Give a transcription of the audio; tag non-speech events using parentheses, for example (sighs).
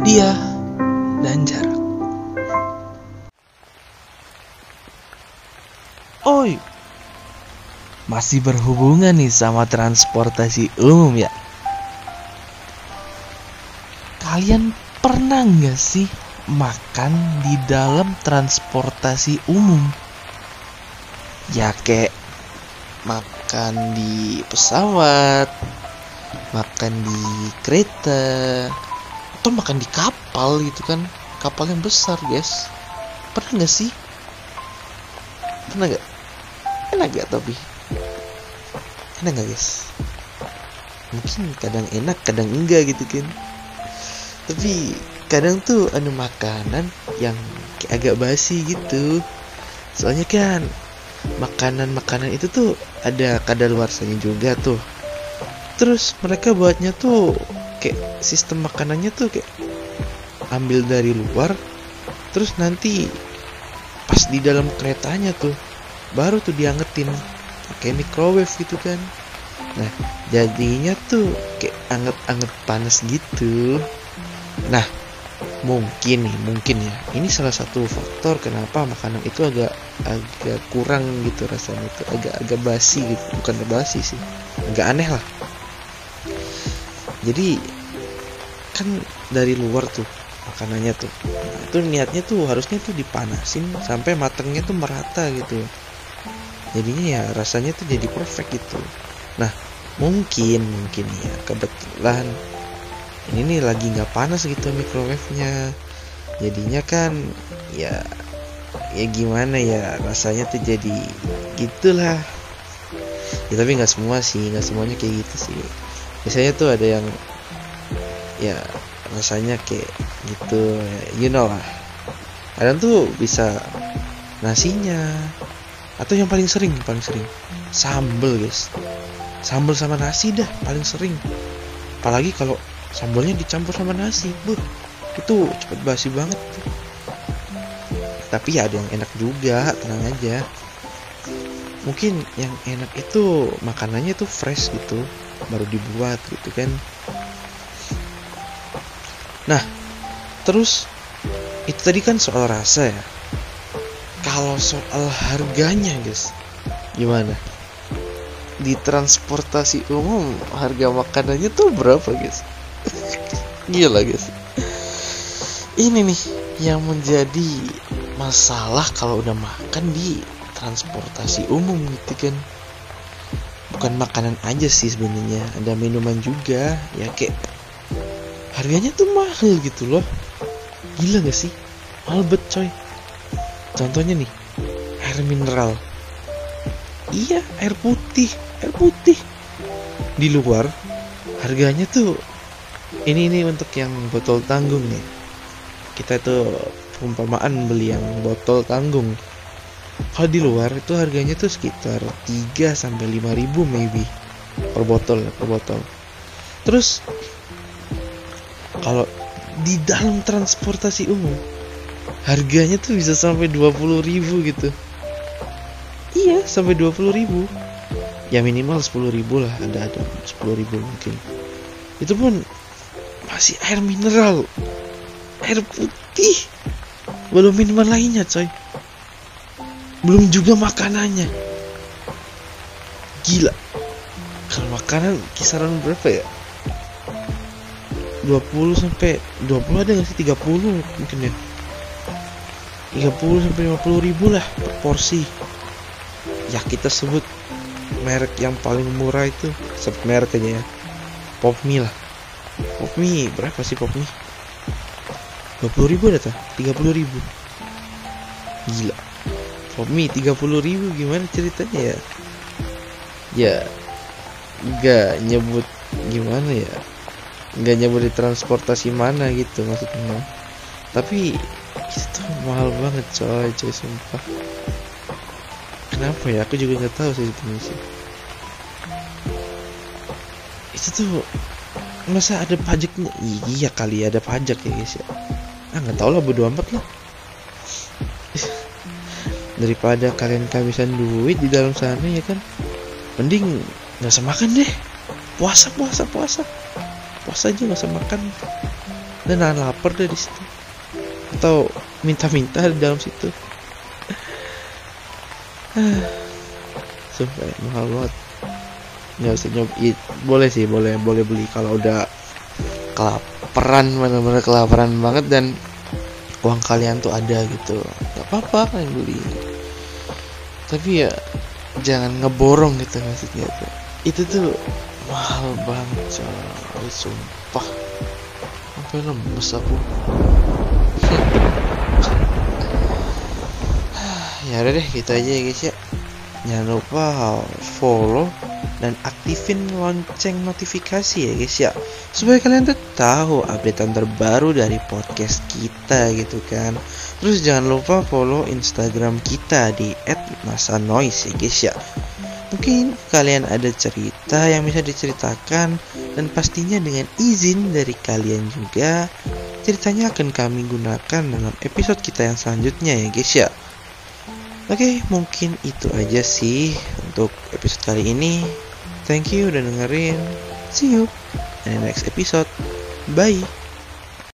dia dan jarak. Oi, masih berhubungan nih sama transportasi umum ya? Kalian pernah nggak sih makan di dalam transportasi umum? Ya kayak makan di pesawat, makan di kereta, atau makan di kapal gitu kan. Kapal yang besar guys. Pernah nggak sih? Pernah nggak? Enak gak tapi enak gak guys? Mungkin kadang enak kadang enggak gitu kan? Tapi kadang tuh ada makanan yang agak basi gitu. Soalnya kan makanan-makanan itu tuh ada kadar luarsanya juga tuh. Terus mereka buatnya tuh kayak sistem makanannya tuh kayak ambil dari luar terus nanti pas di dalam keretanya tuh baru tuh diangetin pakai microwave gitu kan. Nah jadinya tuh kayak anget-anget panas gitu. Nah mungkin nih mungkin ya. Ini salah satu faktor kenapa makanan itu agak agak kurang gitu rasanya itu agak agak basi gitu. Bukan basi sih. Agak aneh lah jadi kan dari luar tuh makanannya tuh. Nah, itu niatnya tuh harusnya tuh dipanasin sampai matangnya tuh merata gitu. Jadinya ya rasanya tuh jadi perfect gitu. Nah mungkin mungkin ya kebetulan ini nih lagi nggak panas gitu microwave-nya. Jadinya kan ya ya gimana ya rasanya tuh jadi gitulah. Ya tapi nggak semua sih nggak semuanya kayak gitu sih biasanya tuh ada yang ya rasanya kayak gitu you know lah. Kadang tuh bisa nasinya atau yang paling sering paling sering. Sambel guys. Sambel sama nasi dah paling sering. Apalagi kalau sambalnya dicampur sama nasi buh itu cepet basi banget tapi ya ada yang enak juga tenang aja. Mungkin yang enak itu makanannya tuh fresh gitu baru dibuat gitu kan. Nah terus itu tadi kan soal rasa ya. Kalau soal harganya guys gimana? Di transportasi umum harga makanannya tuh berapa guys? (laughs) Gila guys. Ini nih yang menjadi masalah kalau udah makan di transportasi umum gitu kan bukan makanan aja sih sebenarnya. Ada minuman juga ya kayak harganya tuh mahal gitu loh. Gila gak sih? Mahal bet coy. Contohnya nih air mineral. Iya air putih air putih. Di luar harganya tuh ini ini untuk yang botol tanggung nih. Kita tuh perumpamaan beli yang botol tanggung kalau di luar itu harganya tuh sekitar 3 sampai 5 ribu maybe. Per botol per botol. Terus kalau di dalam transportasi umum harganya tuh bisa sampai 20 ribu gitu. Iya sampai 20 ribu. Ya minimal 10 ribu lah ada ada. 10 ribu mungkin. Itu pun masih air mineral. Air putih. Belum minuman lainnya coy belum juga makanannya. Gila. Kalau makanan kisaran berapa ya? 20 sampai 20 ada nggak sih? 30 mungkin ya. 30 sampai 50 ribu lah per porsi. Ya kita sebut merek yang paling murah itu sebut merek aja ya. Pop mie lah. Pop mie berapa sih pop mie 20 ribu ada tak 30 ribu. Gila pop mie 30 ribu gimana ceritanya ya? Ya nggak nyebut gimana ya? Nggak nyebut di transportasi mana gitu maksudnya tapi itu mahal banget coy coy sumpah. Kenapa ya? Aku juga nggak tahu sih itu itu tuh masa ada pajaknya? Iya kali ada pajak ya guys ya. Ah nggak tahu lah bodo amat lah daripada kalian kehabisan duit di dalam sana ya kan? Mending nggak usah makan deh. Puasa puasa puasa. Puasa aja nggak usah makan. Dan nahan lapar dari situ. Atau minta-minta di dalam situ. (sighs) Sumpah ya, mahal banget. Nggak usah nyoba i, boleh sih boleh boleh beli kalau udah kelaparan bener-bener kelaparan banget dan uang kalian tuh ada gitu. Nggak apa-apa kalian beli. Tapi ya jangan ngeborong gitu maksudnya tuh. Itu tuh mahal banget coy. Sumpah. Sampai lemes aku. (sighs) Ya udah deh gitu aja ya guys ya. Jangan lupa follow dan aktifin lonceng notifikasi ya guys ya. Supaya kalian tuh tahu updatean terbaru dari podcast kita gitu kan. Terus jangan lupa follow instagram kita di @masanoise ya guys ya. Mungkin kalian ada cerita yang bisa diceritakan dan pastinya dengan izin dari kalian juga ceritanya akan kami gunakan dalam episode kita yang selanjutnya ya guys ya. Oke, mungkin itu aja sih untuk episode kali ini. Thank you udah dengerin. See you in the next episode. Bye.